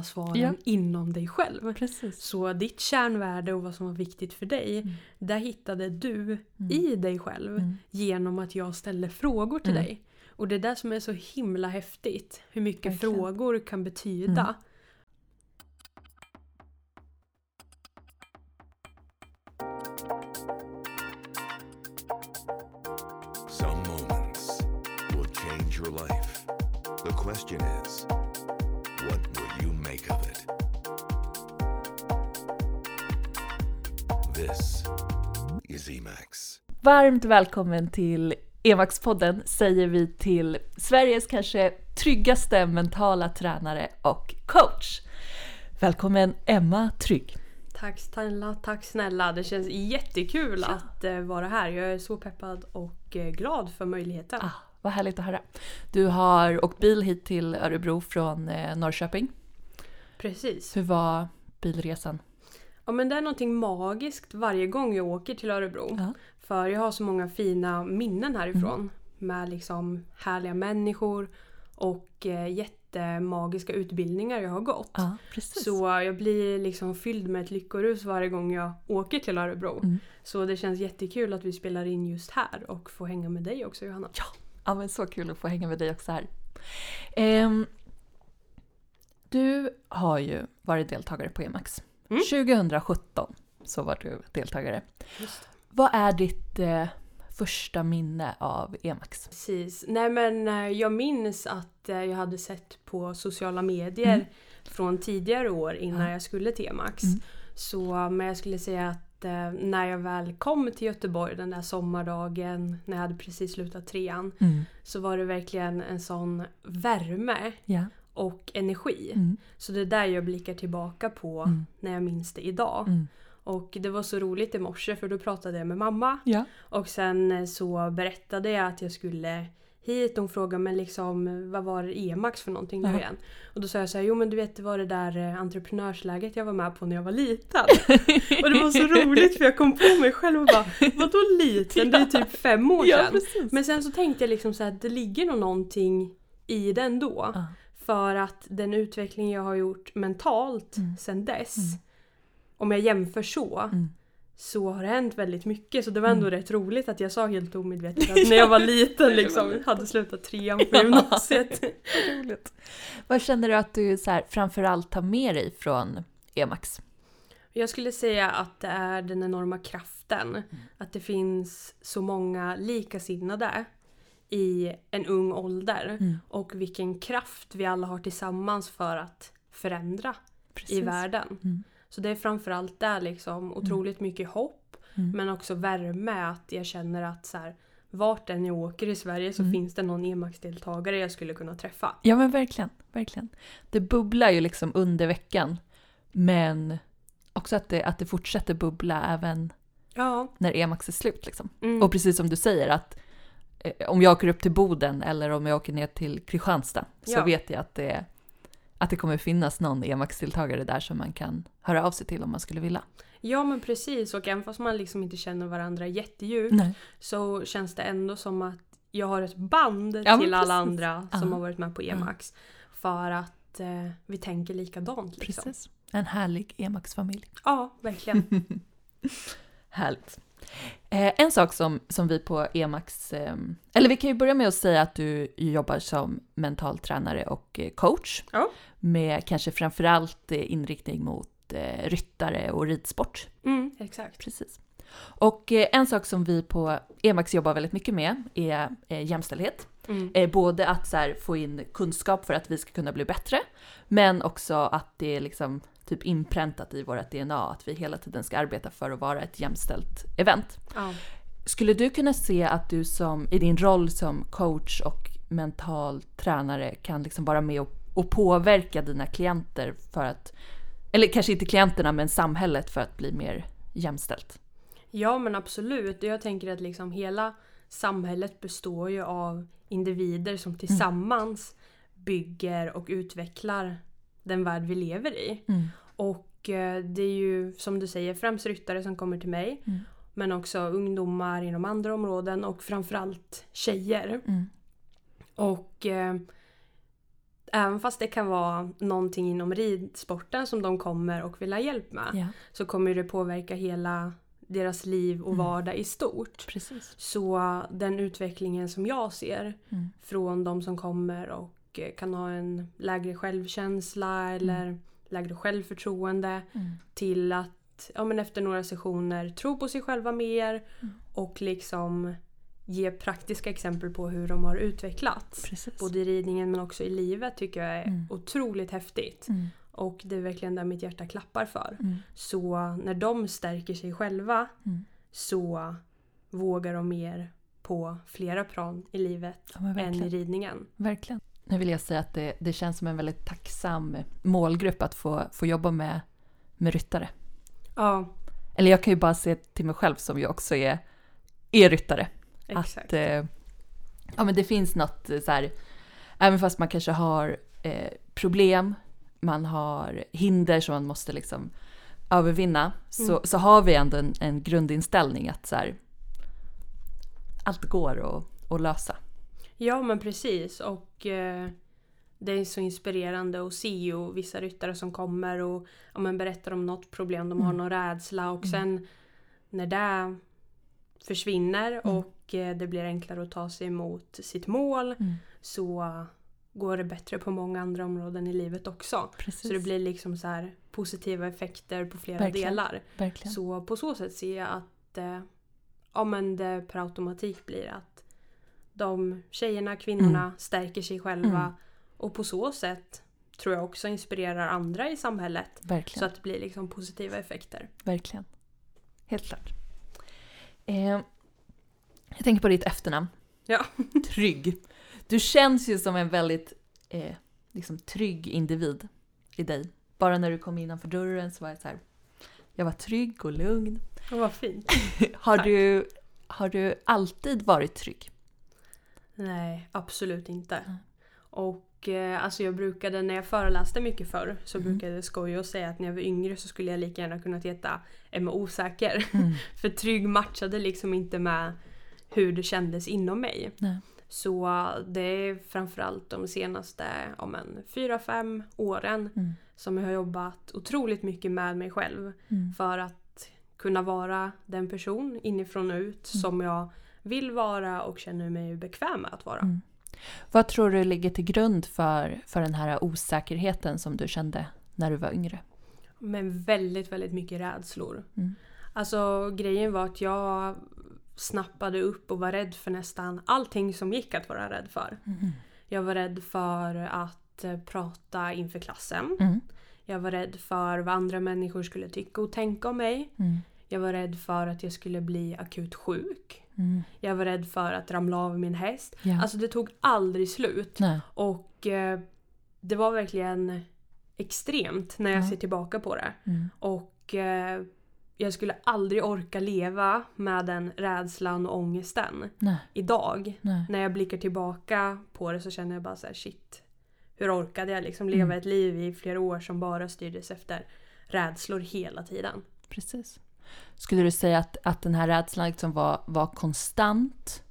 alla svaren Ja. inom dig själv. Precis. Så ditt kärnvärde och vad som var viktigt för dig, Mm. där hittade du Mm. i dig själv Mm. genom att jag ställde frågor till Mm. dig. Och det är det som är så himla häftigt. Hur mycket Verkligen. frågor kan betyda. Mm. Some moments will change your life. The question is, is Emax. Varmt välkommen till Emax-podden säger vi till Sveriges kanske tryggaste mentala tränare och coach. Välkommen Emma Trygg. Tack snälla, tack snälla. Det känns jättekul Ja. att eh, vara här. Jag är så peppad och eh, glad för möjligheten. Ah, vad härligt att höra. Du har åkt bil hit till Örebro från eh, Norrköping. Precis. Hur var bilresan? Ja men det är någonting magiskt varje gång jag åker till Örebro. Ja. Mm. För jag har så många fina minnen härifrån. Med liksom härliga människor och eh, jättemagiska utbildningar jag har gått. Ja. Så jag blir liksom fylld med ett lyckorus varje gång jag åker till Örebro. Mm. Så det känns jättekul att vi spelar in just här och får hänga med dig också Johanna. Ja, ja men så kul att få hänga med dig också här. Ehm, du har ju varit deltagare på Emax. Mm. 2017 så var du deltagare. Vad är ditt eh, första minne av Emax? Precis. Nej men eh, jag minns att eh, jag hade sett på sociala medier Mm. från tidigare år innan Ja. jag skulle till Max. Mm. Så men jag skulle säga att eh, när jag väl kom till Göteborg den där sommardagen när jag hade precis slutat trean så var det verkligen en sån värme Ja. Och energi. Mm. Så det är där jag blickar tillbaka på Mm. när jag minns det idag. Mm. Och det var så roligt i morse för då pratade jag med mamma Ja. och sen eh, så berättade jag att jag skulle hit. Hon frågade men liksom vad var Emax för någonting nu Ja. igen? Och då sa jag så här, jo men du vet det var det där eh, entreprenörsläget jag var med på när jag var liten. och det var så roligt för jag kom på mig själv och bara vadå liten? Det är typ fem år ja, sedan. precis. Men sen så tänkte jag liksom så här, att det ligger nog någonting i den då. Ja. För att den utveckling jag har gjort mentalt Mm. sen dess, Mm. om jag jämför så, Mm. så har det hänt väldigt mycket. Så det var ändå Mm. rätt roligt att jag sa helt omedvetet att när jag var liten liksom, hade slutat trean på gymnasiet. Roligt. Vad känner du att du så här, framförallt tar med dig från Emax? Jag skulle säga att det är den enorma kraften. Mm. Att det finns så många likasinnade i en ung ålder. Mm. Och vilken kraft vi alla har tillsammans för att förändra i Precis. världen. Mm. Så det är framförallt där liksom otroligt mycket hopp Mm. men också värme att jag känner att så här, vart än jag åker i Sverige så Mm. finns det någon EMAX-deltagare jag skulle kunna träffa. Ja men verkligen, verkligen. Det bubblar ju liksom under veckan. Men också att det, att det fortsätter bubbla även Ja. när Emax är slut. Liksom. Mm. Och precis som du säger att om jag åker upp till Boden eller om jag åker ner till Kristianstad så Ja. vet jag att det, att det kommer finnas någon Emax-deltagare där som man kan höra av sig till om man skulle vilja. ja men precis och även fast man liksom inte känner varandra jättedjupt Nej. så känns det ändå som att jag har ett band Ja, till alla andra som Ja. har varit med på EMAX. För att eh, vi tänker likadant. Liksom. Precis. En härlig Emax-familj. Ja, verkligen. Härligt. Eh, en sak som, som vi på Emax, eh, eller vi kan ju börja med att säga att du jobbar som mental tränare och eh, coach. Ja. Med kanske framförallt eh, inriktning mot eh, ryttare och ridsport. Mm, exakt. Precis. Och en sak som vi på Emax jobbar väldigt mycket med är jämställdhet. Mm. Både att så här, få in kunskap för att vi ska kunna bli bättre, men också att det är liksom typ inpräntat i vårt DNA att vi hela tiden ska arbeta för att vara ett jämställt event. Ja. Skulle du kunna se att du som, i din roll som coach och mental tränare kan liksom vara med och, och påverka dina klienter för att, eller kanske inte klienterna men samhället för att bli mer jämställt? Ja men absolut. Jag tänker att liksom hela samhället består ju av individer som tillsammans bygger och utvecklar den värld vi lever i. Mm. Och eh, det är ju som du säger främst ryttare som kommer till mig. Mm. Men också ungdomar inom andra områden och framförallt tjejer. Mm. Och eh, även fast det kan vara någonting inom ridsporten som de kommer och vill ha hjälp med Ja, så kommer det påverka hela deras liv och Mm. vardag i stort. precis. Så den utvecklingen som jag ser Mm. från de som kommer och eh, kan ha en lägre självkänsla eller lägre självförtroende Mm. till att ja, men efter några sessioner tro på sig själva mer Mm. och liksom ge praktiska exempel på hur de har utvecklats. Precis. Både i ridningen men också i livet tycker jag är Mm. otroligt häftigt. Mm. Och det är verkligen där mitt hjärta klappar för. Mm. Så när de stärker sig själva Mm. så vågar de mer på flera plan i livet Ja, än i ridningen. verkligen. Nu vill jag säga att det, det känns som en väldigt tacksam målgrupp att få, få jobba med, med ryttare. Ja, Eller jag kan ju bara se till mig själv som ju också är, är ryttare. exakt. Att eh, ja, men det finns något så här, även fast man kanske har eh, problem, man har hinder som man måste liksom övervinna, så, Mm. så har vi ändå en, en grundinställning att så här, allt går att, att lösa. Ja men precis och eh, det är så inspirerande att se ju vissa ryttare som kommer och ja, men berättar om något problem, de har Mm. någon rädsla och Mm. sen när det försvinner Mm. och eh, det blir enklare att ta sig emot sitt mål så går det bättre på många andra områden i livet också. Precis, Så det blir liksom så här positiva effekter på flera Verkligen. delar. verkligen. Så på så sätt ser jag att eh, ja, men det per automatik blir att de tjejerna, kvinnorna Mm. stärker sig själva Mm. och på så sätt tror jag också inspirerar andra i samhället så verkligen. att det blir liksom positiva effekter. Verkligen. Helt klart. Eh, jag tänker på ditt efternamn. Ja. Trygg. Du känns ju som en väldigt eh, liksom trygg individ i dig. Bara när du kom innanför dörren så var jag så här. Jag var trygg och lugn. Och vad fint. Har Tack. du, har du alltid varit trygg? Nej, absolut inte. Mm. Och eh, alltså jag brukade, när jag föreläste mycket förr, så Mm. brukade jag skoja och säga att när jag var yngre så skulle jag lika gärna kunnat heta Emma Osäker. Mm. För trygg matchade liksom inte med hur det kändes inom mig. Nej. Så det är framförallt de senaste men, fyra, fem åren Mm. som jag har jobbat otroligt mycket med mig själv. Mm. För att kunna vara den person inifrån och ut Mm. som jag vill vara och känner mig bekväm med att vara. Mm. Vad tror du ligger till grund för, för den här osäkerheten som du kände när du var yngre? Men väldigt, väldigt mycket rädslor. Mm. Alltså grejen var att jag snappade upp och var rädd för nästan allting som gick att vara rädd för. Mm. Jag var rädd för att eh, prata inför klassen. Mm. Jag var rädd för vad andra människor skulle tycka och tänka om mig. Mm. Jag var rädd för att jag skulle bli akut sjuk. Mm. Jag var rädd för att ramla av min häst. Ja. Alltså det tog aldrig slut. Nej. Och eh, det var verkligen extremt när jag Ja. ser tillbaka på det. Mm. Och eh, jag skulle aldrig orka leva med den rädslan och ångesten Nej. idag. Nej. När jag blickar tillbaka på det så känner jag bara så här: shit. Hur orkade jag liksom leva Mm. ett liv i flera år som bara styrdes efter rädslor hela tiden? Precis. Skulle du säga att, att den här rädslan liksom var, var konstant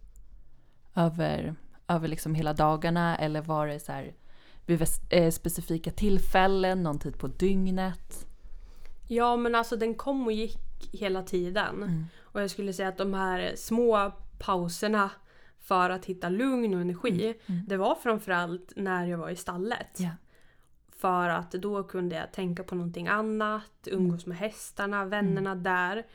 över, över liksom hela dagarna eller var det så här vid eh, specifika tillfällen, någon tid på dygnet? Ja men alltså den kom och gick hela tiden. Mm. Och jag skulle säga att de här små pauserna för att hitta lugn och energi. Mm. Det var framförallt när jag var i stallet. Ja. För att då kunde jag tänka på någonting annat, umgås med hästarna, vännerna där.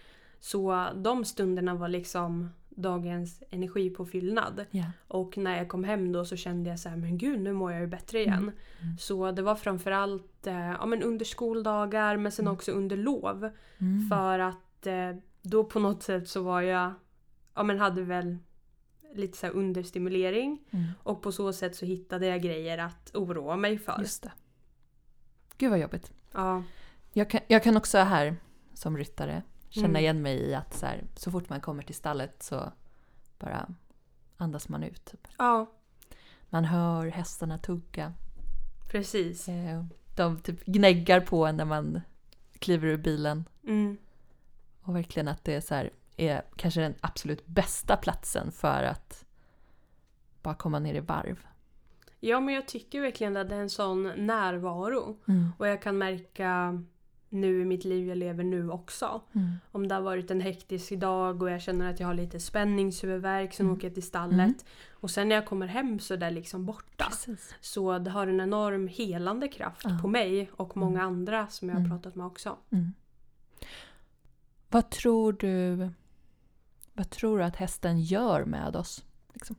Så de stunderna var liksom dagens energipåfyllnad. Ja. Och när jag kom hem då så kände jag så här, men gud nu mår jag ju bättre igen. Mm. Så det var framförallt eh, ja, men under skoldagar men sen också under lov. Mm. För att eh, då på något sätt så var jag, ja men hade väl lite så understimulering. Mm. Och på så sätt så hittade jag grejer att oroa mig för. Gud vad jobbigt. Ja, Jag kan, jag kan också här som ryttare känna Mm. igen mig i att så, här, så fort man kommer till stallet så bara andas man ut. Typ. ja Man hör hästarna tugga. precis. Eh, De typ gnäggar på en när man kliver ur bilen. Mm. Och verkligen att det är, så här, är kanske den absolut bästa platsen för att bara komma ner i varv. Ja men jag tycker verkligen att det är en sån närvaro. Mm. Och jag kan märka nu i mitt liv jag lever nu också. Mm. Om det har varit en hektisk dag och jag känner att jag har lite spänningshuvudvärk så Mm. åker jag till stallet. Mm. Och sen när jag kommer hem så är det liksom borta. Precis. Så det har en enorm helande kraft Ja. på mig och många Mm. andra som jag har Mm. pratat med också. Mm. Vad tror du Vad tror du att hästen gör med oss? Liksom?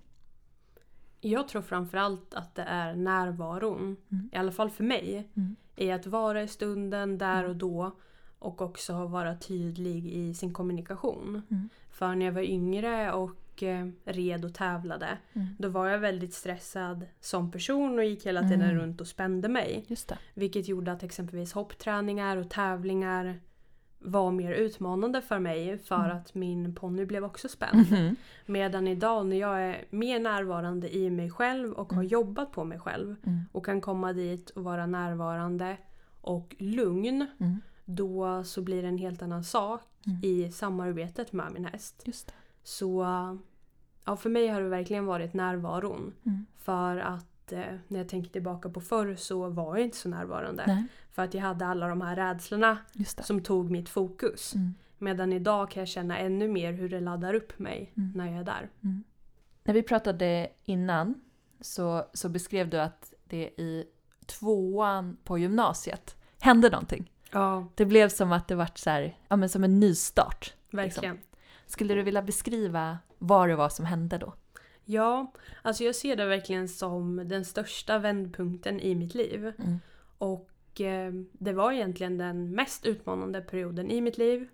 Jag tror framförallt att det är närvaron, Mm. i alla fall för mig, Mm. i att vara i stunden där Mm. och då och också vara tydlig i sin kommunikation. Mm. För när jag var yngre och eh, red och tävlade Mm. då var jag väldigt stressad som person och gick hela tiden Mm. runt och spände mig. Vilket gjorde att exempelvis hoppträningar och tävlingar var mer utmanande för mig för Mm. att min ponny blev också spänd. Mhm. Medan idag när jag är mer närvarande i mig själv och har Mm. jobbat på mig själv Mm. och kan komma dit och vara närvarande och lugn Mm. då så blir det en helt annan sak Mm. i samarbetet med min häst. Så ja, för mig har det verkligen varit närvaron. Mm. För att när jag tänker tillbaka på förr så var jag inte så närvarande. Nej, För att jag hade alla de här rädslorna som tog mitt fokus. Mm. Medan idag kan jag känna ännu mer hur det laddar upp mig Mm. när jag är där. Mm. När vi pratade innan så, så beskrev du att det i tvåan på gymnasiet hände någonting. Ja, Det blev som att det vart så här, ja, men som en nystart. verkligen. Skulle du vilja beskriva vad det var som hände då? Ja, alltså jag ser det verkligen som den största vändpunkten i mitt liv. Mm. Och eh, det var egentligen den mest utmanande perioden i mitt liv.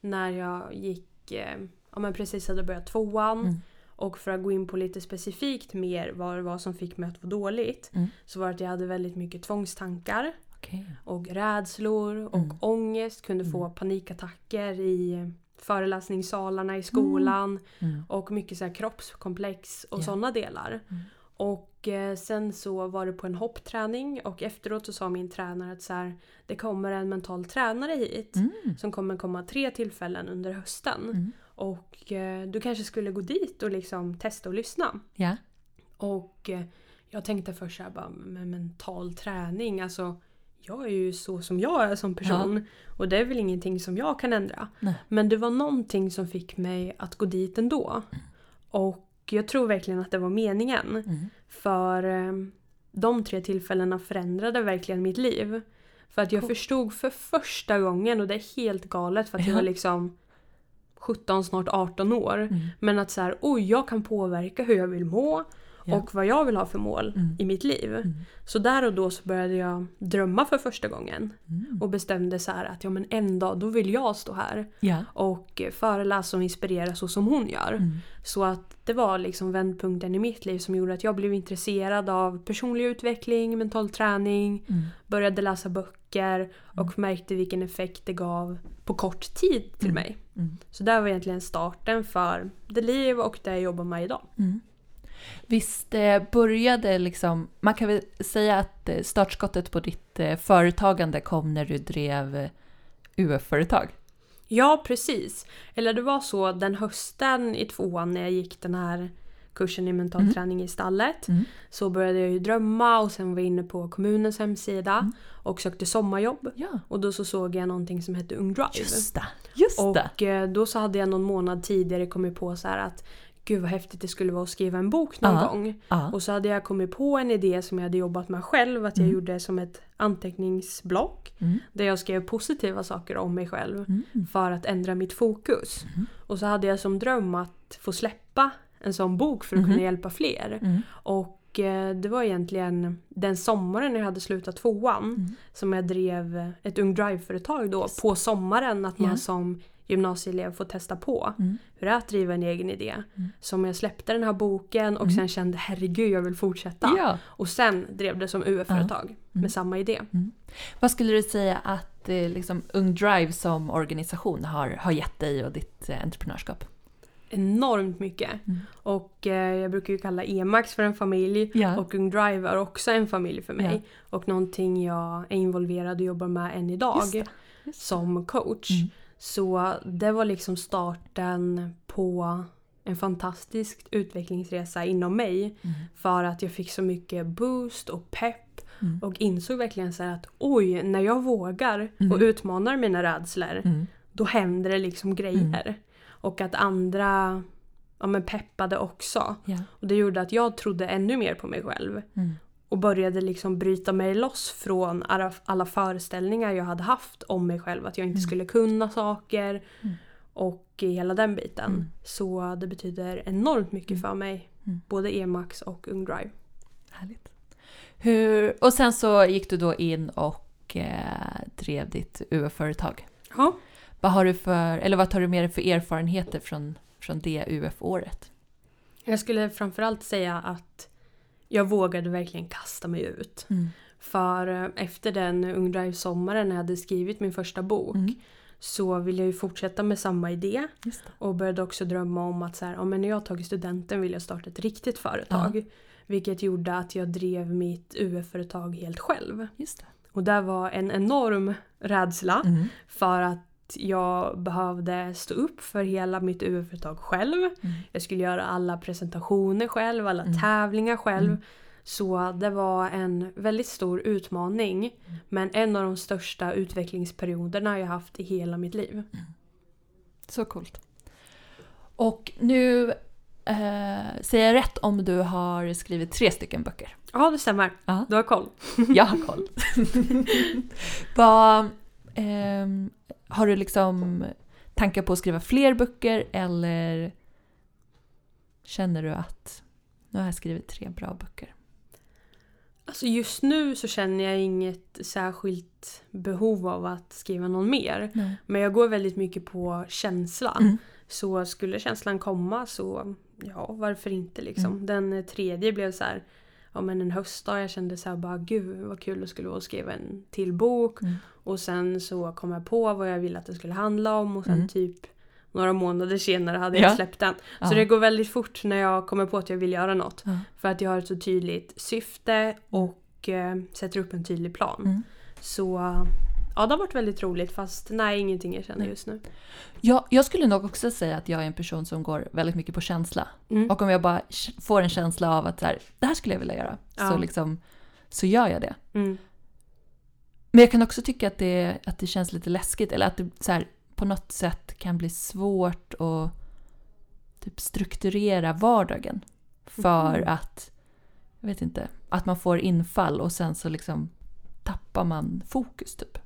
När jag gick, eh, ja men precis hade börjat tvåan. Mm. Och för att gå in på lite specifikt mer vad det var som fick mig att må dåligt. Mm. Så var det att jag hade väldigt mycket tvångstankar. Okej. Och rädslor och Mm. ångest. Kunde få Mm. panikattacker i föreläsningssalarna i skolan. Mm. Och mycket så här kroppskomplex och Ja. sådana delar. Mm. Och eh, sen så var det på en hoppträning och efteråt så sa min tränare att så här, det kommer en mental tränare hit. Mm. Som kommer komma tre tillfällen under hösten. Mm. Och eh, du kanske skulle gå dit och liksom testa och lyssna. Ja. Och eh, jag tänkte först såhär bara, men mental träning, alltså jag är ju så som jag är som person. Och det är väl ingenting som jag kan ändra. Nej. Men det var någonting som fick mig att gå dit ändå. Och jag tror verkligen att det var meningen. Mm. För eh, de tre tillfällena förändrade verkligen mitt liv. För att jag Cool. förstod för första gången, och det är helt galet för att jag Ja. var liksom 17, snart 18 år. Mm. Men att så här, oj jag kan påverka hur jag vill må Ja. och vad jag vill ha för mål Mm. i mitt liv. Mm. Så där och då så började jag drömma för första gången. Mm. Och bestämde så här att ja men en dag då vill jag stå här Ja. och eh, föreläsa och inspirera så som hon gör. Mm. Så att det var liksom vändpunkten i mitt liv som gjorde att jag blev intresserad av personlig utveckling, mental träning, Mm. började läsa böcker och märkte vilken effekt det gav på kort tid till Mm. mig. Mm. Så det var egentligen starten för det liv och det jag jobbar med idag. Visst eh, började liksom, man kan väl säga att eh, startskottet på ditt eh, företagande kom när du drev UF-företag? Ja, precis. Eller det var så den hösten i tvåan när jag gick den här kursen i mental Mm. träning i stallet. Mm. Så började jag ju drömma och sen var jag inne på kommunens hemsida Mm. och sökte sommarjobb. Ja, Och då så såg jag någonting som hette Ung Drive. just det. Just det. Och eh, då så hade jag någon månad tidigare kommit på så här att gud vad häftigt det skulle vara att skriva en bok någon Ja. gång. Ja. Och så hade jag kommit på en idé som jag hade jobbat med själv. Att jag Mm. gjorde som ett anteckningsblock. Mm. Där jag skrev positiva saker om mig själv. Mm. För att ändra mitt fokus. Mhm. Och så hade jag som dröm att få släppa en sån bok för att Mhm. kunna hjälpa fler. Mm. Och eh, det var egentligen den sommaren när jag hade slutat tvåan Mm. som jag drev ett Ung Drive-företag då Just. på sommaren. Att man Ja. som gymnasieelev får testa på Mm. hur det är att driva en egen idé. Mm. Som jag släppte den här boken och Mm. sen kände herregud jag vill fortsätta. Ja. Och sen drev det som UF-företag Mm. med samma idé. Vad skulle du säga att eh, liksom, Ung Drive som organisation har, har gett dig och ditt eh, entreprenörskap? Enormt mycket. Mm. Och eh, jag brukar ju kalla Emax för en familj. Ja. Och Ung Drive är också en familj för mig. Och någonting jag är involverad och jobbar med än idag. Just det. Just det. Som coach. Mm. Så det var liksom starten på en fantastisk utvecklingsresa inom mig. Mm. För att jag fick så mycket boost och pepp Mm. och insåg verkligen så här att oj, när jag vågar Mm. och utmanar mina rädslor Mm. då händer det liksom grejer. Och att andra ja, men peppade också. Ja. Och det gjorde att jag trodde ännu mer på mig själv. Mm. Och började liksom bryta mig loss från alla, alla föreställningar jag hade haft om mig själv. Att jag inte Mm. skulle kunna saker. Mm. Och hela den biten. Mm. Så det betyder enormt mycket Mm. för mig. Mm. Både Emax och Ung Drive. Härligt. Hur, och sen så gick du då in och eh, drev ditt UF-företag. Ja. Vad har du för, eller vad tar du med dig för erfarenheter från, från det UF-året? Jag skulle framförallt säga att jag vågade verkligen kasta mig ut. För eh, efter den Ung Drive-sommaren när jag hade skrivit min första bok Mm. så ville jag ju fortsätta med samma idé. Och började också drömma om att så här, ja, men när jag har tagit studenten vill jag starta ett riktigt företag. Vilket gjorde att jag drev mitt UF-företag helt själv. Och det var en enorm rädsla Mm. för att jag behövde stå upp för hela mitt UF-företag själv. Mm. Jag skulle göra alla presentationer själv, alla Mm. tävlingar själv. Mm. Så det var en väldigt stor utmaning. Mm. Men en av de största utvecklingsperioderna jag haft i hela mitt liv. Så coolt. Och nu eh, säger jag rätt om du har skrivit tre stycken böcker. Ja, det stämmer. Ja. Du har koll. Jag har koll. Vad, ehm, har du liksom tankar på att skriva fler böcker eller känner du att nu har jag skrivit tre bra böcker? Alltså just nu så känner jag inget särskilt behov av att skriva någon mer. Nej. Men jag går väldigt mycket på känsla. Mm. Så skulle känslan komma så ja, varför inte liksom. Mm. Den tredje blev så här, ja men en höstdag jag kände så här bara gud vad kul det skulle vara att skriva en till bok. Mm. Och sen så kom jag på vad jag ville att det skulle handla om och sen Mm. typ några månader senare hade Ja. jag släppt den. Ja. Så det går väldigt fort när jag kommer på att jag vill göra något. Ja. För att jag har ett så tydligt syfte och eh, sätter upp en tydlig plan. Mm. Så ja, det har varit väldigt roligt fast nej, ingenting jag känner Nej. just nu. Jag, jag skulle nog också säga att jag är en person som går väldigt mycket på känsla. Mm. Och om jag bara får en känsla av att så här, det här skulle jag vilja göra, så, Ja. liksom, så gör jag det. Mm. Men jag kan också tycka att det, att det känns lite läskigt eller att det så här, på något sätt kan bli svårt att typ strukturera vardagen. För Mhm. att, jag vet inte, att man får infall och sen så liksom tappar man fokus typ.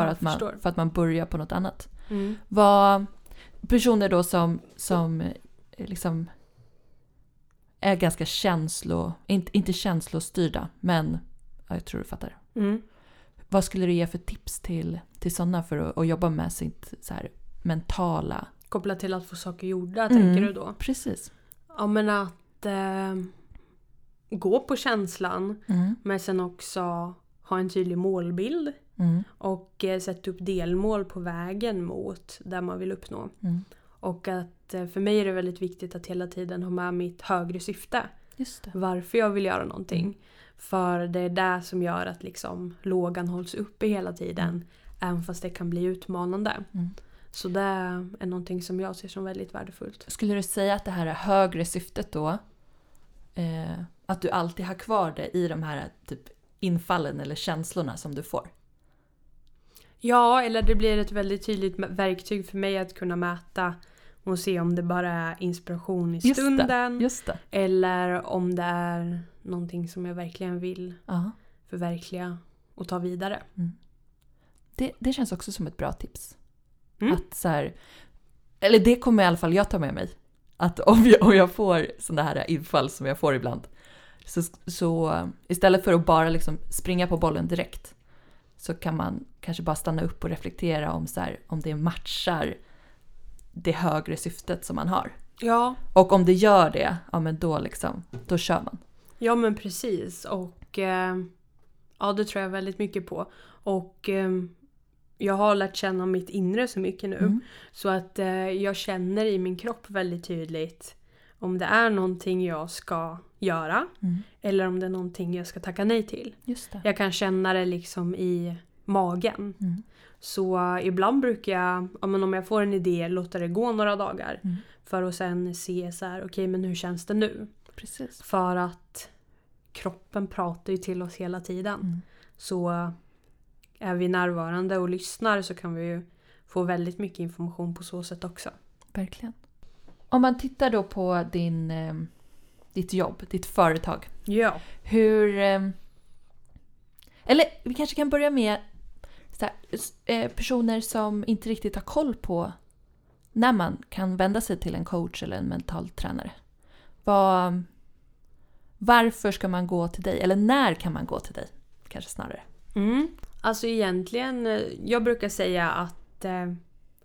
För, Ja, att, man, förstår. för att man börjar på något annat. Mm. Vad personer då som, som eh, liksom är ganska känslo, inte, inte känslostyrda, men ja, jag tror du fattar. Mm. Vad skulle du ge för tips till, till sådana för att, att jobba med sitt så här, mentala... Kopplat till att få saker gjorda, Mm. tänker du då? Precis. Ja men att eh, gå på känslan Mm. men sen också ha en tydlig målbild Mm. och eh, sätta upp delmål på vägen mot där man vill uppnå. Mm. Och att eh, för mig är det väldigt viktigt att hela tiden ha med mitt högre syfte. Varför jag vill göra någonting. Mm. För det är det som gör att liksom lågan hålls uppe hela tiden. Även fast det kan bli utmanande. Mm. Så det är någonting som jag ser som väldigt värdefullt. Skulle du säga att det här högre syftet då, eh, att du alltid har kvar det i de här typ infallen eller känslorna som du får? Ja, eller det blir ett väldigt tydligt verktyg för mig att kunna mäta och se om det bara är inspiration i Just det, stunden. Just det. Eller om det är någonting som jag verkligen vill Ja. förverkliga och ta vidare. Det, det känns också som ett bra tips. Mm. Att så här, eller det kommer i alla fall jag ta med mig. Att om jag, om jag får sådana här infall som jag får ibland. Så, så istället för att bara liksom springa på bollen direkt. Så kan man kanske bara stanna upp och reflektera om, så här, om det matchar det högre syftet som man har. Ja, Och om det gör det, ja men då liksom, då kör man. ja men precis. Och eh, ja, det tror jag väldigt mycket på. Och eh, jag har lärt känna mitt inre så mycket nu. Mm. Så att eh, jag känner i min kropp väldigt tydligt om det är någonting jag ska göra Mm. eller om det är någonting jag ska tacka nej till. Jag kan känna det liksom i magen. Mm. Så ibland brukar jag, ja, men om jag får en idé, låta det gå några dagar. Mm. För att sen se så här, okej men hur känns det nu? Precis. För att kroppen pratar ju till oss hela tiden. Mm. Så är vi närvarande och lyssnar så kan vi ju få väldigt mycket information på så sätt också. Verkligen. Om man tittar då på din, eh, ditt jobb, ditt företag. Ja. Hur... Eh, eller vi kanske kan börja med här, eh, personer som inte riktigt har koll på när man kan vända sig till en coach eller en mental tränare. Vad, varför ska man gå till dig? Eller när kan man gå till dig? Kanske snarare. Mm. Alltså egentligen, eh, jag brukar säga att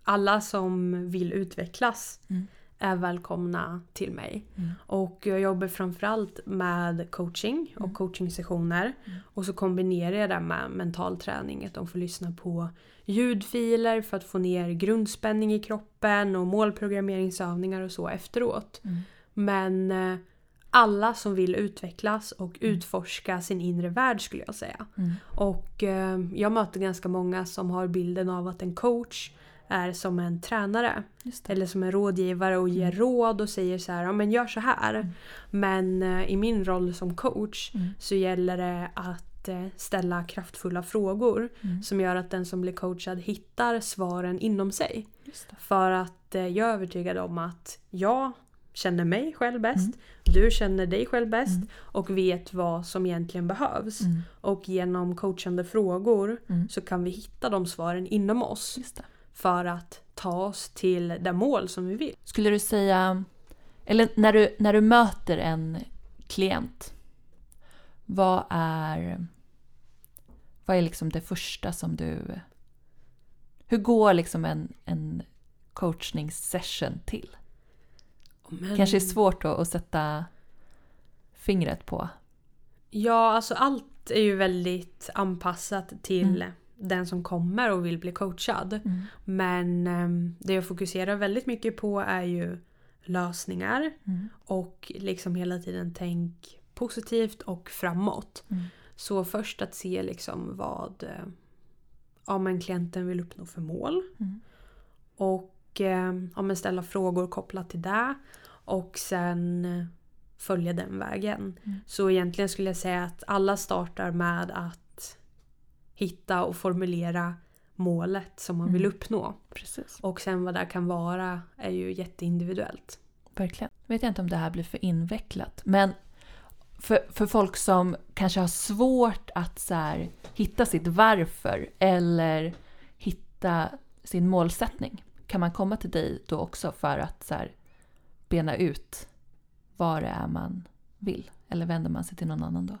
alla som vill utvecklas Mm. Är välkomna till mig. Mm. Och jag jobbar framförallt med coaching och Mm. coachingsessioner. Mm. Och så kombinerar jag det med mental träning. Att de får lyssna på ljudfiler för att få ner grundspänning i kroppen och målprogrammeringsövningar och så efteråt. Mm. Men eh, alla som vill utvecklas och utforska sin inre värld skulle jag säga. Mm. Och eh, jag möter ganska många som har bilden av att en coach är som en tränare. Eller som en rådgivare och ger råd och säger så här, ja men gör så här. Mm. Men eh, i min roll som coach Mm. så gäller det att eh, ställa kraftfulla frågor Mm. som gör att den som blir coachad hittar svaren inom sig. För att eh, jag är övertygad om att jag känner mig själv bäst, Mm. du känner dig själv bäst Mm. och vet vad som egentligen behövs. Mm. Och genom coachande frågor Mm. så kan vi hitta de svaren inom oss. För att ta oss till det mål som vi vill. Skulle du säga, eller när du, när du möter en klient, vad är, vad är liksom det första som du... Hur går liksom en, en coachningssession till? Men, Kanske är svårt att, sätta fingret på. Ja, alltså allt är ju väldigt anpassat till Mm. Den som kommer och vill bli coachad. Men ehm, det jag fokuserar väldigt mycket på är ju lösningar Mm. och liksom hela tiden tänk positivt och framåt. Mm. Så först att se liksom vad eh, ja, men klienten vill uppnå för mål. Mm. Och eh, ja, men ställa frågor kopplat till det. Och sen följa den vägen. Mm. Så egentligen skulle jag säga att alla startar med att hitta och formulera målet som man vill Mm. uppnå. Precis. Och sen vad det kan vara är ju jätteindividuellt. Verkligen. Jag vet inte om det här blir för invecklat. Men för, för folk som kanske har svårt att så här, hitta sitt varför eller hitta sin målsättning. Kan man komma till dig då också för att så här, bena ut vad det är man vill? Eller vänder man sig till någon annan då?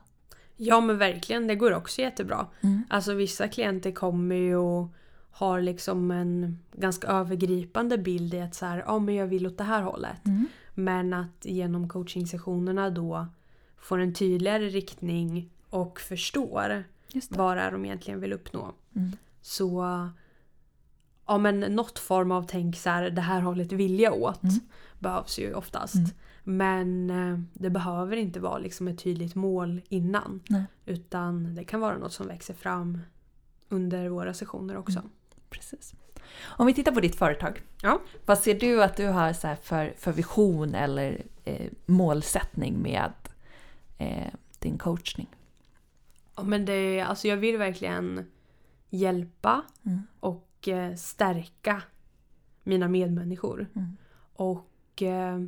Ja men verkligen, det går också jättebra. Mm. Alltså vissa klienter kommer ju och har liksom en ganska övergripande bild i att så här, ja men jag vill åt det här hållet. Mm. Men att genom coachingsessionerna då får en tydligare riktning och förstår vad det är de egentligen vill uppnå. Mm. Så ja men något form av tänk så här, det här hållet vill jag åt Mm. behövs ju oftast. Men eh, det behöver inte vara liksom ett tydligt mål innan. Nej. Utan det kan vara något som växer fram under våra sessioner också. Mm. Precis. Om vi tittar på ditt företag. Ja. Vad ser du att du har så här för, för vision eller eh, målsättning med eh, din coachning? Ja, men det, alltså jag vill verkligen hjälpa Mm. och eh, stärka mina medmänniskor. Mm. Och eh,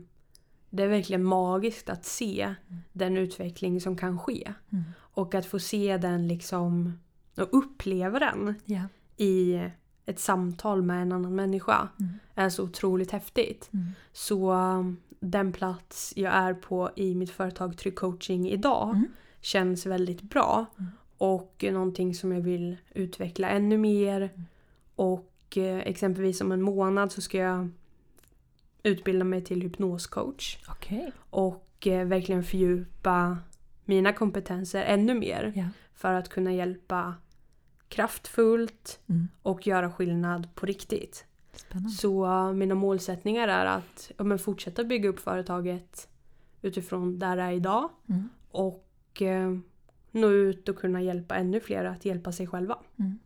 det är verkligen magiskt att se den utveckling som kan ske. Mm. Och att få se den liksom och uppleva den Ja. i ett samtal med en annan människa Mm. är så otroligt häftigt. Mm. Så um, den plats jag är på i mitt företag Trygg Coaching idag Mm. känns väldigt bra. Mm. Och någonting som jag vill utveckla ännu mer. Mm. Och eh, exempelvis om en månad så ska jag utbilda mig till hypnoscoach. Okej. Och eh, verkligen fördjupa mina kompetenser ännu mer. Ja. För att kunna hjälpa kraftfullt Mm. och göra skillnad på riktigt. Spännande. Så uh, mina målsättningar är att ja, men fortsätta bygga upp företaget utifrån där det är idag. Mm. Och eh, nå ut och kunna hjälpa ännu fler att hjälpa sig själva. Mm.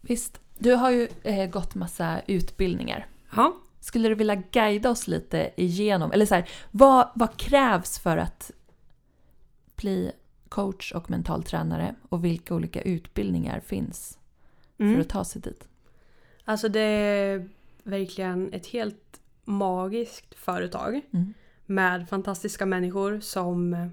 Visst. Du har ju eh, gått massa utbildningar. Ja. Skulle du vilja guida oss lite igenom, eller så här, vad, vad krävs för att bli coach och mental tränare och vilka olika utbildningar finns för Mm. att ta sig dit? Alltså det är verkligen ett helt magiskt företag Mm. med fantastiska människor som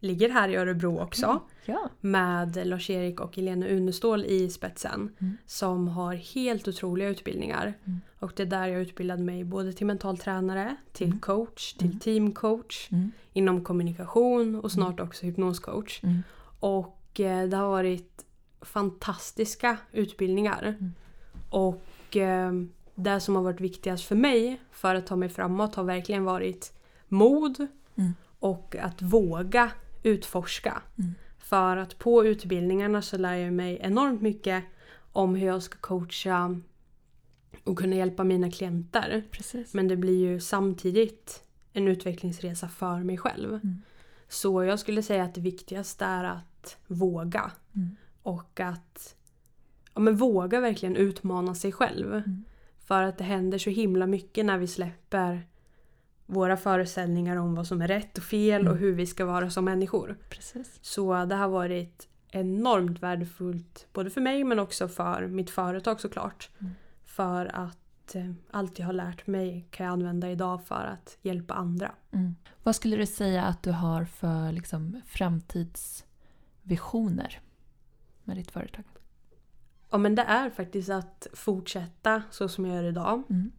ligger här i Örebro också. Ja. Med Lars-Erik och Helena Unestål i spetsen. Mm. Som har helt otroliga utbildningar. Mm. Och det är där jag utbildade mig både till mental tränare, till Mm. coach, till Mm. teamcoach. Mm. Inom kommunikation och snart också hypnoscoach. Mm. Och eh, det har varit fantastiska utbildningar. Mm. Och eh, det som har varit viktigast för mig för att ta mig framåt har verkligen varit mod Mm. och att våga utforska. Mm. För att på utbildningarna så lär jag mig enormt mycket om hur jag ska coacha och kunna hjälpa mina klienter. Precis. Men det blir ju samtidigt en utvecklingsresa för mig själv. Mm. Så jag skulle säga att det viktigaste är att våga. Mm. Och att ja, men våga verkligen utmana sig själv. Mm. För att det händer så himla mycket när vi släpper våra föreställningar om vad som är rätt och fel Mm. och hur vi ska vara som människor. Precis. Så det har varit enormt värdefullt både för mig men också för mitt företag såklart. Mm. För att eh, allt jag har lärt mig kan jag använda idag för att hjälpa andra. Mm. Vad skulle du säga att du har för liksom, framtidsvisioner med ditt företag? Ja men det är faktiskt att fortsätta så som jag gör idag. Mm.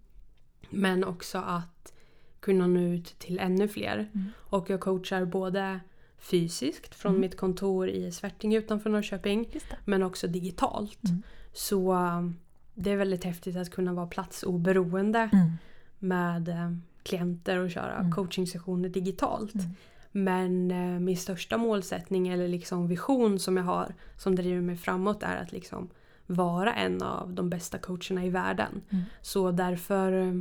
Men också att kunna nå ut till ännu fler. Mm. Och jag coachar både fysiskt från Mm. mitt kontor i Svärtinge utanför Norrköping. Men också digitalt. Mm. Så um, det är väldigt häftigt att kunna vara platsoberoende Mm. med eh, klienter och köra Mm. coachingsessioner digitalt. Mm. Men eh, min största målsättning eller liksom vision som jag har som driver mig framåt är att liksom vara en av de bästa coacherna i världen. Mm. Så därför eh,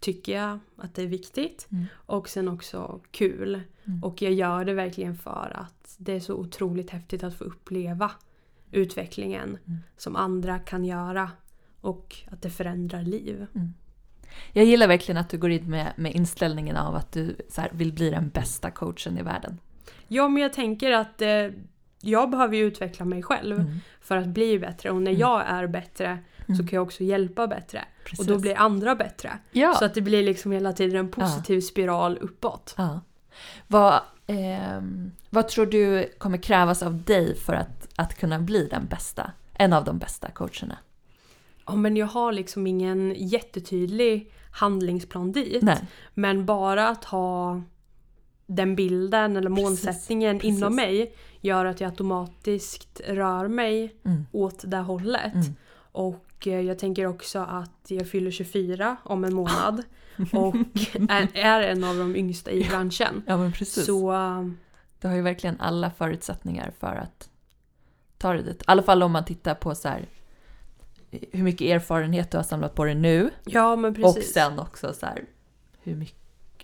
tycker jag att det är viktigt Mm. och sen också kul. Mm. Och jag gör det verkligen för att det är så otroligt häftigt att få uppleva utvecklingen Mm. som andra kan göra och att det förändrar liv. Jag gillar verkligen att du går in med, med inställningen av att du här, vill bli den bästa coachen i världen. Ja men jag tänker att eh, jag behöver ju utveckla mig själv Mm. för att bli bättre och när Mm. jag är bättre så Mm. kan jag också hjälpa bättre. Precis. Och då blir andra bättre. ja. Så att det blir liksom hela tiden en positiv spiral uppåt. ja. Vad, ehm, vad tror du kommer krävas av dig för att, att kunna bli den bästa? En av de bästa coacherna? Ja men jag har liksom ingen jättetydlig handlingsplan dit. Nej. Men bara att ha den bilden eller målsättningen precis. inom mig gör att jag automatiskt rör mig Mm. åt det hållet. Mm. Och eh, jag tänker också att jag fyller 24 om en månad och är, är en av de yngsta i branschen. Ja men precis. Så Du har ju verkligen alla förutsättningar för att ta dig dit. I alla fall om man tittar på så här, hur mycket erfarenhet du har samlat på dig nu ja men och precis. sen också så här, hur, mycket,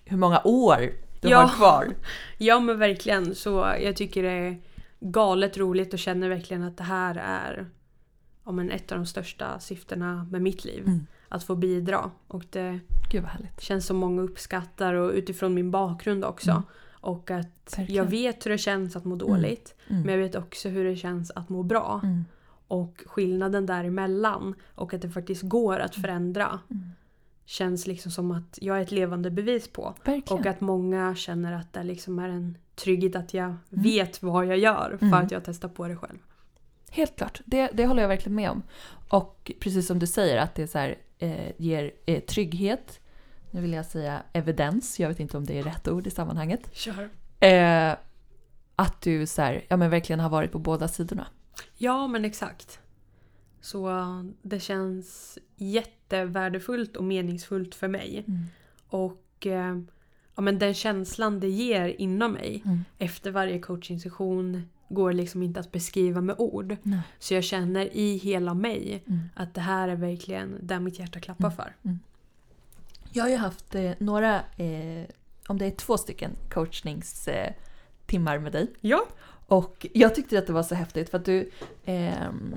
hur många år du Ja. har kvar. Ja men verkligen. Så jag tycker det är galet roligt och känner verkligen att det här är ja, men ett av de största syftena med mitt liv. Mm. Att få bidra. Och det känns som många uppskattar och utifrån min bakgrund också. Mm. Och att Verkligen. jag vet hur det känns att må dåligt. Mm. Men jag vet också hur det känns att må bra. Mm. Och skillnaden däremellan och att det faktiskt går att förändra. Mm. Känns liksom som att jag är ett levande bevis på. Verkligen. Och att många känner att det liksom är en trygghet att jag vet vad jag gör för Mm. att jag testar på det själv. Helt klart, det, det håller jag verkligen med om. Och precis som du säger att det så här, eh, ger eh, trygghet. Nu vill jag säga evidens, jag vet inte om det är rätt ord i sammanhanget. Kör. Eh, att du så här, ja, men verkligen har varit på båda sidorna. Ja men exakt. Så uh, det känns jättevärdefullt och meningsfullt för mig. Mm. Och eh, ja, men den känslan det ger inom mig Mm. efter varje coachingsession går liksom inte att beskriva med ord. Nej. Så jag känner i hela mig Mm. att det här är verkligen där mitt hjärta klappar Mm. för. Jag har ju haft eh, några, eh, om det är två stycken coachningstimmar eh, med dig. Ja. Och jag tyckte att det var så häftigt för att du, ehm,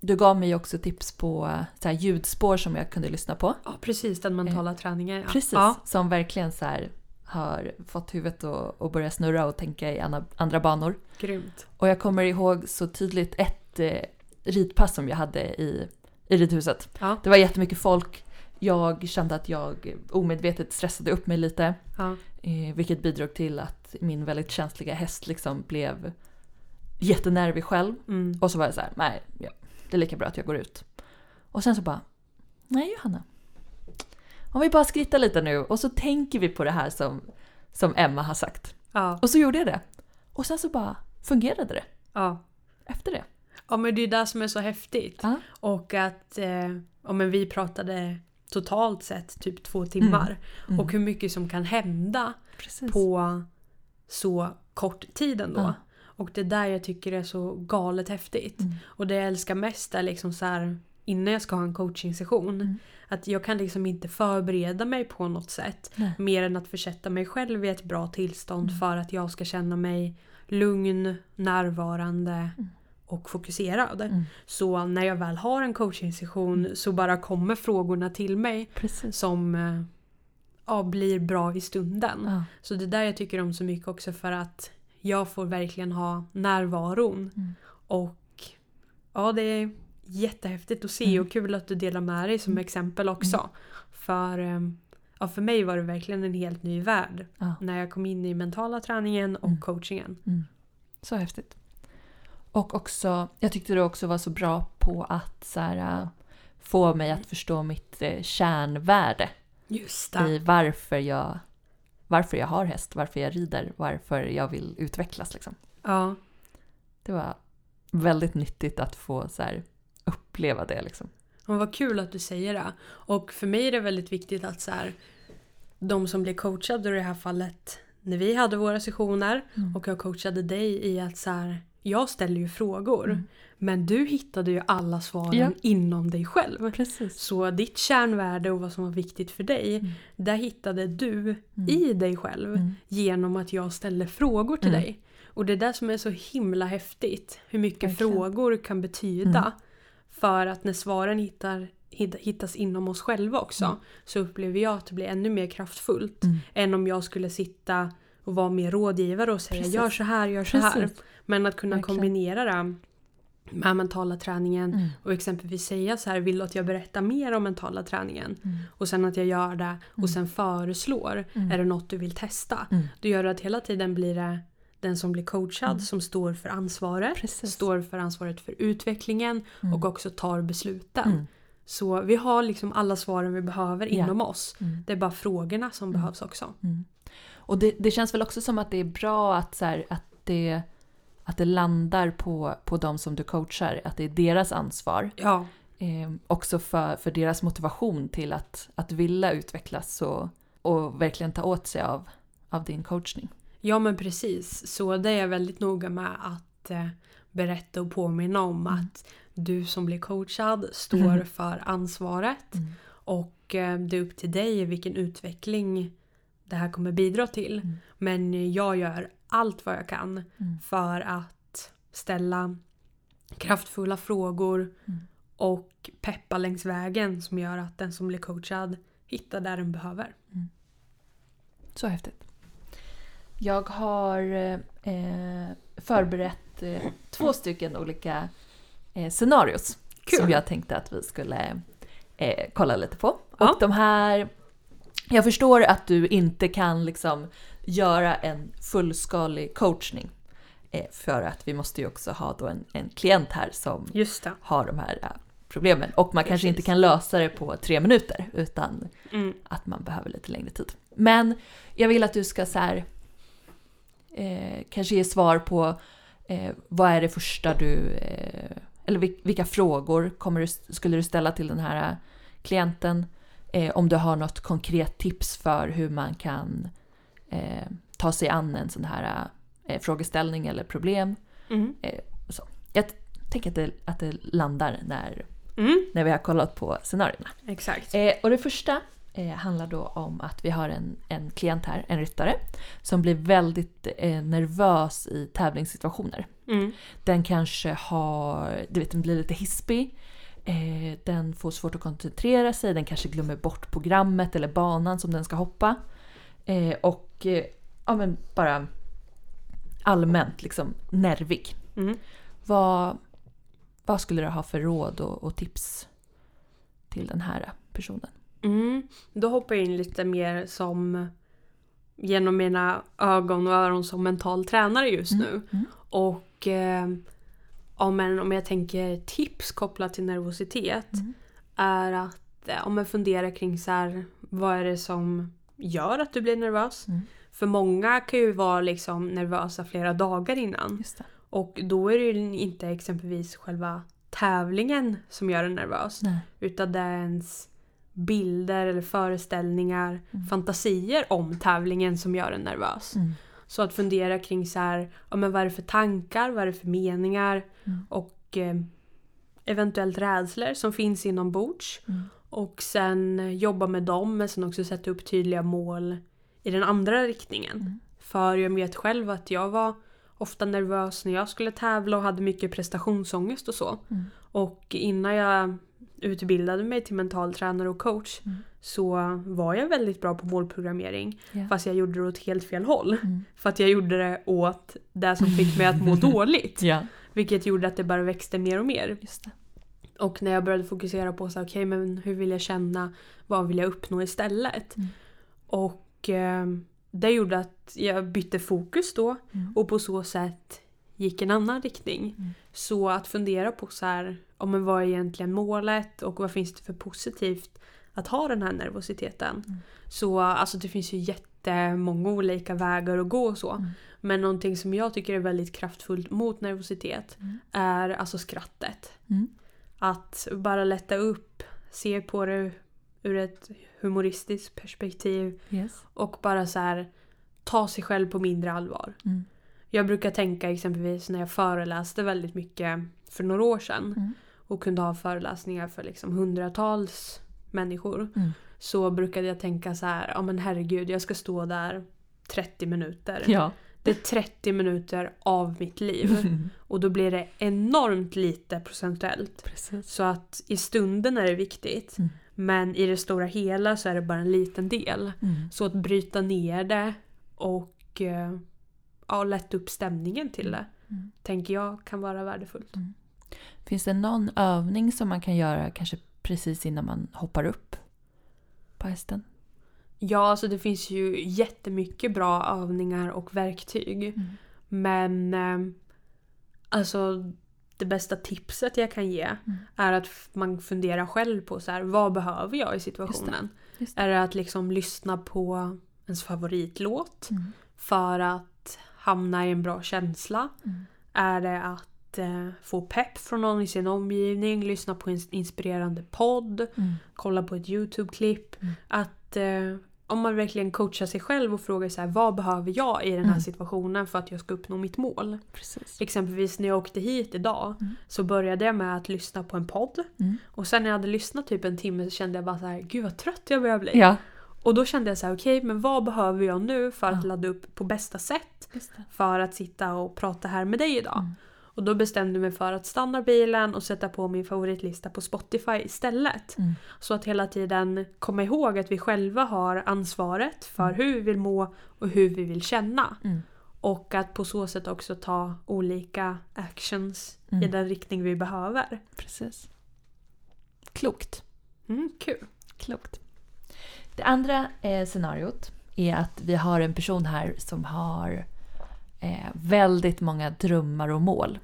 du gav mig också tips på eh, så här, ljudspår som jag kunde lyssna på. Ja, precis. Den mentala träningen. Ja. Eh, Precis, Ja. som verkligen så här, har fått huvudet att, att börja snurra och tänka i andra, banor. Grymt. Och jag kommer ihåg så tydligt ett eh, ridpass som jag hade i, i ridhuset. Ja. Det var jättemycket folk. Jag kände att jag omedvetet stressade upp mig lite. Ja. Eh, vilket bidrog till att min väldigt känsliga häst liksom blev jättenervig själv. Mm. Och så var jag så här, nej, ja, det är lika bra att jag går ut. Och sen så bara, nej Johanna. Om vi bara skrittar lite nu och så tänker vi på det här som, som Emma har sagt. Ja. Och så gjorde jag det. Och sen så bara fungerade det Ja. efter det. ja, men det är det som är så häftigt. Ja. Och att eh, ja, men vi pratade totalt sett typ två timmar. Mm. Och hur mycket som kan hända Precis. på så kort tid ändå. Ja. Och det där jag tycker är så galet häftigt. Mm. Och det jag älskar mest är liksom så här innan jag ska ha en coachingsession. Mm. Att jag kan liksom inte förbereda mig på något sätt. Nej. Mer än att försätta mig själv i ett bra tillstånd Mm. för att jag ska känna mig lugn, närvarande Mm. och fokuserad. Mm. Så när jag väl har en coachingsession så bara kommer frågorna till mig Precis. som eh, ja, blir bra i stunden. Ja. Så det är där jag tycker om så mycket också för att jag får verkligen ha närvaron. Mm. Och ja, det är jättehäftigt att se Mm. och kul att du delar med dig som Mm. exempel också. För, eh, ja, för mig var det verkligen en helt ny värld Ja. när jag kom in i mentala träningen och Mm. coachingen. Mm. Så häftigt. Och också, jag tyckte du också var så bra på att så här, äh, få mig att förstå mitt eh, kärnvärde Just i varför jag, varför jag har häst, varför jag rider, varför jag vill utvecklas. Liksom. Ja, Det var väldigt nyttigt att få så här, uppleva det. Liksom. men vad kul att du säger det. Och för mig är det väldigt viktigt att så här, de som blir coachade i det här fallet när vi hade våra sessioner Mm. och jag coachade dig i att så här, jag ställer ju frågor Mm. men du hittade ju alla svaren Ja. inom dig själv. Precis. Så ditt kärnvärde och vad som var viktigt för dig, Mm. där hittade du Mm. i dig själv Mm. genom att jag ställde frågor till Mm. dig. Och det är det som är så himla häftigt. Hur mycket Verkligen. frågor kan betyda. Mm. För att när svaren hittar, hitt- hittas inom oss själva också Mm. så upplever jag att det blir ännu mer kraftfullt. Mm. Än om jag skulle sitta och vara mer rådgivare och säga Precis. gör så här, gör så här. Precis. Men att kunna Verkligen. kombinera det med mentala träningen Mm. och exempelvis säga så här, vill du att jag berättar mer om mentala träningen? Mm. Och sen att jag gör det Mm. och sen föreslår, Mm. är det något du vill testa? Mm. Då gör det att hela tiden blir det den som blir coachad Mm. som står för ansvaret, Precis. står för ansvaret för utvecklingen Mm. och också tar besluten. Mm. Så vi har liksom alla svaren vi behöver Ja. inom oss. Mm. Det är bara frågorna som Mm. behövs också. Mm. Och det, det känns väl också som att det är bra att, så här, att, det, att det landar på, på de som du coachar, att det är deras ansvar. Ja, Eh, också för, för deras motivation till att, att vilja utvecklas och, och verkligen ta åt sig av, av din coachning. Ja men precis. Så det är jag väldigt noga med att eh, berätta och påminna om Mm. att du som blir coachad står Mm. för ansvaret. Mm. Och eh, det är upp till dig vilken utveckling det här kommer bidra till. Mm. Men jag gör allt vad jag kan Mm. för att ställa kraftfulla frågor Mm. och peppa längs vägen som gör att den som blir coachad hittar där den behöver. Så häftigt. Jag har eh, förberett eh, två stycken olika eh, scenarios Kul. som jag tänkte att vi skulle eh, kolla lite på. Ja. Och de här... Jag förstår att du inte kan liksom göra en fullskalig coachning. Eh, för att vi måste ju också ha då en, en klient här som har de här eh, problemen. Och man kanske Precis. inte kan lösa det på tre minuter utan Mm. att man behöver lite längre tid. Men jag vill att du ska så här, eh, kanske ge svar på eh, vad är det första du, eh, eller vil- vilka frågor kommer du, skulle du ställa till den här klienten? Eh, om du har något konkret tips för hur man kan eh, ta sig an en sån här eh, frågeställning eller problem. Mm. Jag t- tänker att det, att det landar när, Mm. när vi har kollat på scenarierna. Exakt. Eh, och det första eh, handlar då om att vi har en, en klient här, en ryttare, som blir väldigt eh, nervös i tävlingssituationer. Mm. Den kanske har, du vet den blir lite hispig. Eh, den får svårt att koncentrera sig, den kanske glömmer bort programmet eller banan som den ska hoppa. Eh, och eh, ja, men bara allmänt liksom nervig. Mm. Vad, vad skulle du ha för råd och, och tips till den här personen? Mm. Då hoppar jag in lite mer som genom mina ögon och öron som mental tränare just nu. Mm. Och eh, ja, om jag tänker tips kopplat till nervositet Mm. är att eh, om man funderar kring så här, vad är det som gör att du blir nervös? Mm. För många kan ju vara liksom nervösa flera dagar innan. Och då är det ju inte exempelvis själva tävlingen som gör en nervös. Nej. Utan det är ens bilder eller föreställningar, Mm. fantasier om tävlingen som gör en nervös. Mm. Så att fundera kring så här, ja, men vad är det för tankar, vad är det för meningar Mm. och eh, eventuellt rädslor som finns inombords. Mm. Och sen eh, jobba med dem men sen också sätta upp tydliga mål i den andra riktningen. Mm. För jag vet själv att jag var ofta nervös när jag skulle tävla och hade mycket prestationsångest och så. Mm. Och innan jag utbildade mig till mental tränare och coach Mm. så var jag väldigt bra på målprogrammering. Ja. Fast jag gjorde det åt helt fel håll. Mm. För att jag gjorde det åt det som fick mig att må dåligt. Ja, Vilket gjorde att det bara växte mer och mer. Och när jag började fokusera på så okej men hur vill jag känna? Vad vill jag uppnå istället? Mm. Och eh, det gjorde att jag bytte fokus då Mm. och på så sätt gick en annan riktning. Mm. Så att fundera på så här, om men vad är egentligen målet och vad finns det för positivt att ha den här nervositeten? Mm. Så alltså det finns ju jättemånga olika vägar att gå och så. Mm. Men någonting som jag tycker är väldigt kraftfullt mot nervositet Mm. är alltså skrattet. Mm. Att bara lätta upp, se på det ur ett humoristiskt perspektiv Yes. och bara så här ta sig själv på mindre allvar. Mm. Jag brukar tänka exempelvis när jag föreläste väldigt mycket för några år sedan Mm. och kunde ha föreläsningar för liksom hundratals människor. Mm. Så brukade jag tänka så här, ja men herregud jag ska stå där 30 minuter. Ja. Det är 30 minuter av mitt liv. Och då blir det enormt lite procentuellt. Precis. Så att i stunden är det viktigt. Mm. Men i det stora hela så är det bara en liten del. Mm. Så att bryta ner det och eh, ja, lätta upp stämningen till det. Mm. Tänker jag kan vara värdefullt. Finns det någon övning som man kan göra kanske precis innan man hoppar upp på hästen? Ja, alltså det finns ju jättemycket bra övningar och verktyg. Mm. Men eh, alltså det bästa tipset jag kan ge Mm. är att man funderar själv på så här, vad behöver jag i situationen? Just det. Är det att liksom lyssna på ens favoritlåt Mm. för att hamna i en bra känsla? Mm. Är det att eh, få pepp från någon i sin omgivning, lyssna på en inspirerande podd, Mm. kolla på ett YouTube-klipp? Mm. Att eh, om man verkligen coachar sig själv och frågar så här, vad behöver jag i den här Mm. situationen för att jag ska uppnå mitt mål? Precis. Exempelvis när jag åkte hit idag Mm. så började jag med att lyssna på en podd. Mm. Och sen när jag hade lyssnat typ en timme så kände jag bara så här, gud vad trött jag börjar bli. Ja. Och då kände jag så här, okej men vad behöver jag nu för att Ja. ladda upp på bästa sätt för att sitta och prata här med dig idag? Mm. Och då bestämde jag mig för att stanna bilen och sätta på min favoritlista på Spotify istället. Mm. Så att hela tiden komma ihåg att vi själva har ansvaret för hur vi vill må och hur vi vill känna. Mm. Och att på så sätt också ta olika actions i Mm. den riktning vi behöver. Precis. Klokt. Mm, kul. Klokt. Det andra eh, scenariot är att vi har en person här som har eh, väldigt många drömmar och mål.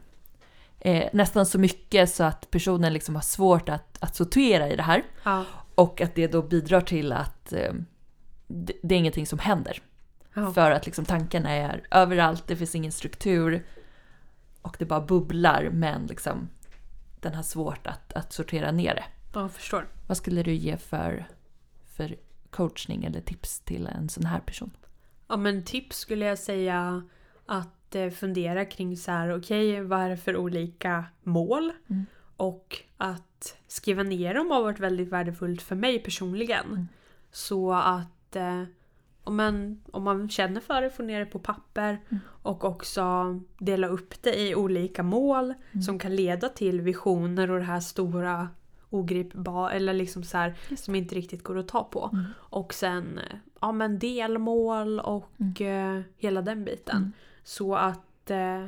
Eh, nästan så mycket så att personen liksom har svårt att, att sortera i det här. Ja. Och att det då bidrar till att eh, det, det är ingenting som händer. Ja. För att liksom tankarna är överallt, det finns ingen struktur. Och det bara bubblar men liksom den har svårt att, att sortera ner det. ja, jag förstår. Vad skulle du ge för, för coachning eller tips till en sån här person? Ja men tips skulle jag säga att eh, fundera kring så här, okej vad är det för olika mål? Mm. Och att skriva ner dem har varit väldigt värdefullt för mig personligen. Mm. Så att eh, men, om man känner för det, få ner det på papper och också dela upp det i olika mål som kan leda till visioner och det här stora ogripbara eller liksom så här, som inte riktigt går att ta på. Mm. Och sen eh, ja, men delmål och eh, hela den biten. Mm. Så att, eh,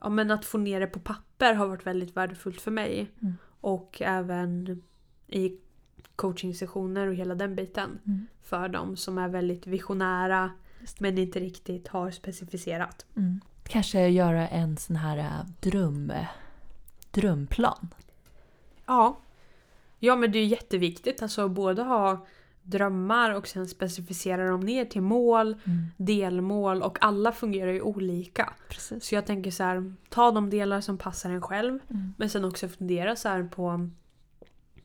ja, men att få ner det på papper har varit väldigt värdefullt för mig. Mm. Och även i coachingsessioner och hela den biten. Mm. För dem som är väldigt visionära men inte riktigt har specificerat. Mm. Kanske göra en sån här äh, dröm, drömplan. Ja. Ja men det är jätteviktigt alltså både ha drömmar och sen specificera dem ner till mål, Mm. delmål och alla fungerar ju olika. Precis. Så jag tänker så här, ta de delar som passar en själv Mm. men sen också fundera så på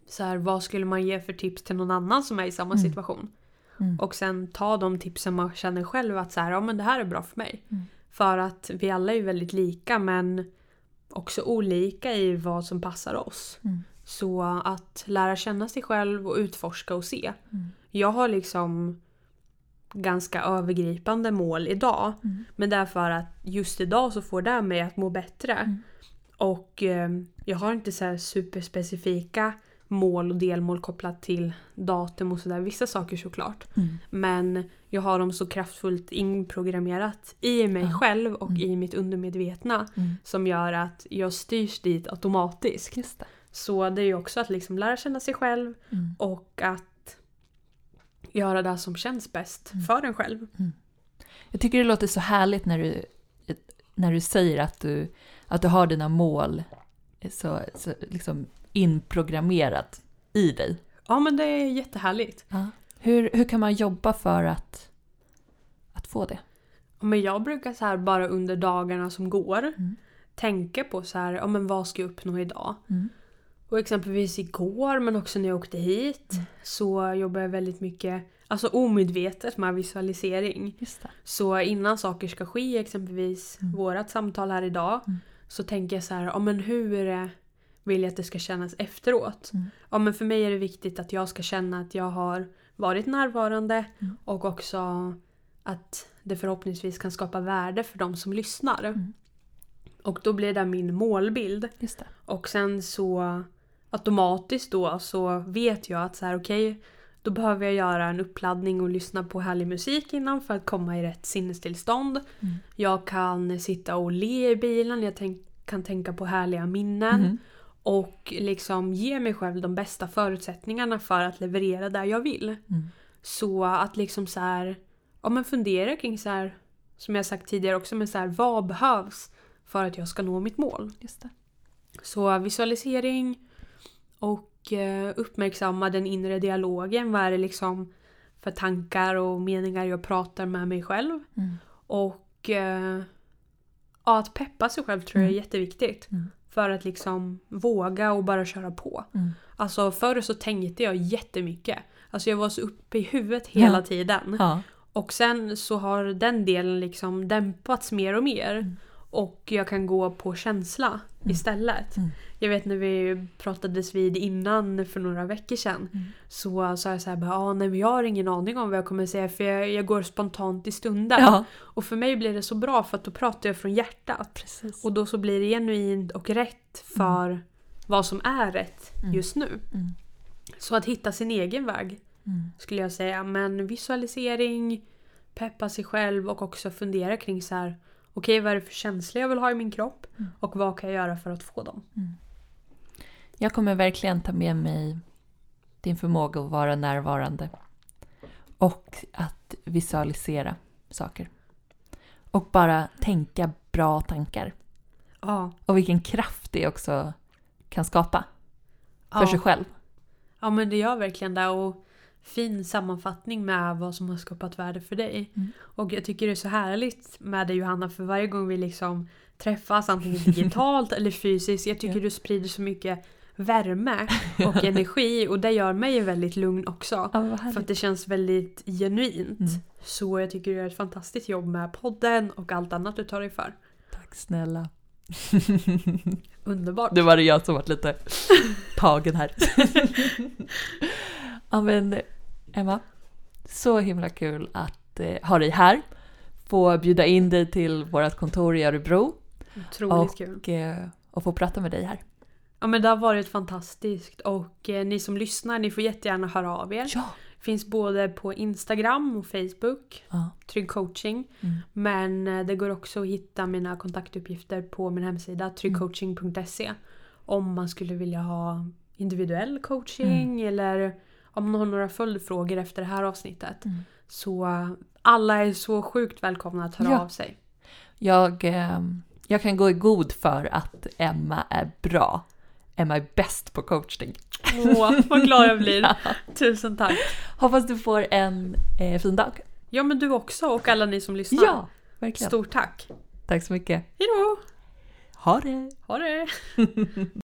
så här, vad skulle man ge för tips till någon annan som är i samma Mm. situation? Mm. Och sen ta de tipsen man känner själv att så här, ja men det här är bra för mig. Mm. För att vi alla är väldigt lika men också olika i vad som passar oss. Mm. Så att lära känna sig själv och utforska och se. Mm. Jag har liksom ganska övergripande mål idag. Mm. Men det är för att just idag så får det mig att må bättre. Mm. Och eh, jag har inte så här superspecifika mål och delmål kopplat till datum och sådär. Vissa saker såklart. Mm. Men jag har dem så kraftfullt inprogrammerat i mig Ja. själv och Mm. i mitt undermedvetna. Mm. Som gör att jag styrs dit automatiskt. Det. Så det är ju också att liksom lära känna sig själv Mm. och att göra det som känns bäst Mm. för en själv. Jag tycker det låter så härligt när du, när du säger att du, att du har dina mål så, så liksom inprogrammerat i dig. Ja men det är jättehärligt. Hur, hur kan man jobba för att, att få det? Men jag brukar så här bara under dagarna som går Mm. tänka på så här, ja men vad ska jag uppnå idag? Mm. Och exempelvis igår men också när jag åkte hit Mm. så jobbar jag väldigt mycket alltså omedvetet med visualisering. Så innan saker ska ske, exempelvis Mm. vårat samtal här idag, Mm. så tänker jag så här, ja men hur vill jag att det ska kännas efteråt? Mm. Ja men för mig är det viktigt att jag ska känna att jag har varit närvarande Mm. och också att det förhoppningsvis kan skapa värde för de som lyssnar. Mm. Och då blir det min målbild. Just det. Och sen så automatiskt då så vet jag att så här okej då behöver jag göra en uppladdning och lyssna på härlig musik innan för att komma i rätt sinnestillstånd. Mm. Jag kan sitta och le i bilen, jag tänk, kan tänka på härliga minnen. Och liksom ge mig själv de bästa förutsättningarna för att leverera där jag vill. Mm. Så att liksom så här, ja men fundera kring så här, som jag sagt tidigare också, men så här, vad behövs för att jag ska nå mitt mål? Just det. Så visualisering och eh, uppmärksamma den inre dialogen. Vad är det liksom för tankar och meningar jag pratar med mig själv? Mm. Och eh, ja, att peppa sig själv tror jag är Mm. jätteviktigt. Mm. För att liksom våga och bara köra på. Mm. Alltså förr så tänkte jag jättemycket. Alltså jag var så uppe i huvudet hela Ja. tiden. Ja. Och sen så har den delen liksom dämpats mer och mer. Mm. Och jag kan gå på känsla istället. Mm. Jag vet när vi pratades vid innan för några veckor sedan. Mm. Så sa jag så här, bara, ah, nej, men jag har ingen aning om vad jag kommer säga för jag, jag går spontant i stunden. ja. Och för mig blir det så bra för att då pratar jag från hjärtat. Precis. Och då så blir det genuint och rätt för vad som är rätt Mm. just nu. Mm. Så att hitta sin egen väg Mm. skulle jag säga. Men visualisering, peppa sig själv och också fundera kring så här. Okej, vad är det för känslor jag vill ha i min kropp? Mm. Och vad kan jag göra för att få dem? Jag kommer verkligen ta med mig din förmåga att vara närvarande. Och att visualisera saker. Och bara tänka bra tankar. Ja. Och vilken kraft det också kan skapa för ja. sig själv. Ja men det gör verkligen det. Och fin sammanfattning med vad som har skapat värde för dig. Mm. Och jag tycker det är så härligt med dig Johanna för varje gång vi liksom träffas antingen digitalt eller fysiskt. Jag tycker Ja. du sprider så mycket värme och energi och det gör mig väldigt lugn också. Ja, För att det känns väldigt genuint. Mm. Så jag tycker du gör ett fantastiskt jobb med podden och allt annat du tar dig för. Tack snälla. Underbart! Nu var det jag som var lite tagen här. ja men Emma, Så himla kul att eh, ha dig här. Få bjuda in dig till vårt kontor i Örebro Otroligt kul. och, eh, och få prata med dig här. Ja men det har varit fantastiskt och eh, ni som lyssnar ni får jättegärna höra av er. Ja! Finns både på Instagram och Facebook, ja. Trygg coaching. Mm. Men eh, det går också att hitta mina kontaktuppgifter på min hemsida tryggcoaching.se. Om man skulle vilja ha individuell coaching eller om man har några följdfrågor efter det här avsnittet. Mm. Så alla är så sjukt välkomna att höra Ja. av sig. Jag, eh, jag kan gå i god för att Emma är bra. Emma är bäst på coachning. Åh, vad glad jag blir. Tusen tack. Hoppas du får en eh, fin dag. Ja men du också och alla ni som lyssnar. Ja, verkligen. Stort tack. Tack så mycket. Hejdå! Ha det! Ha det!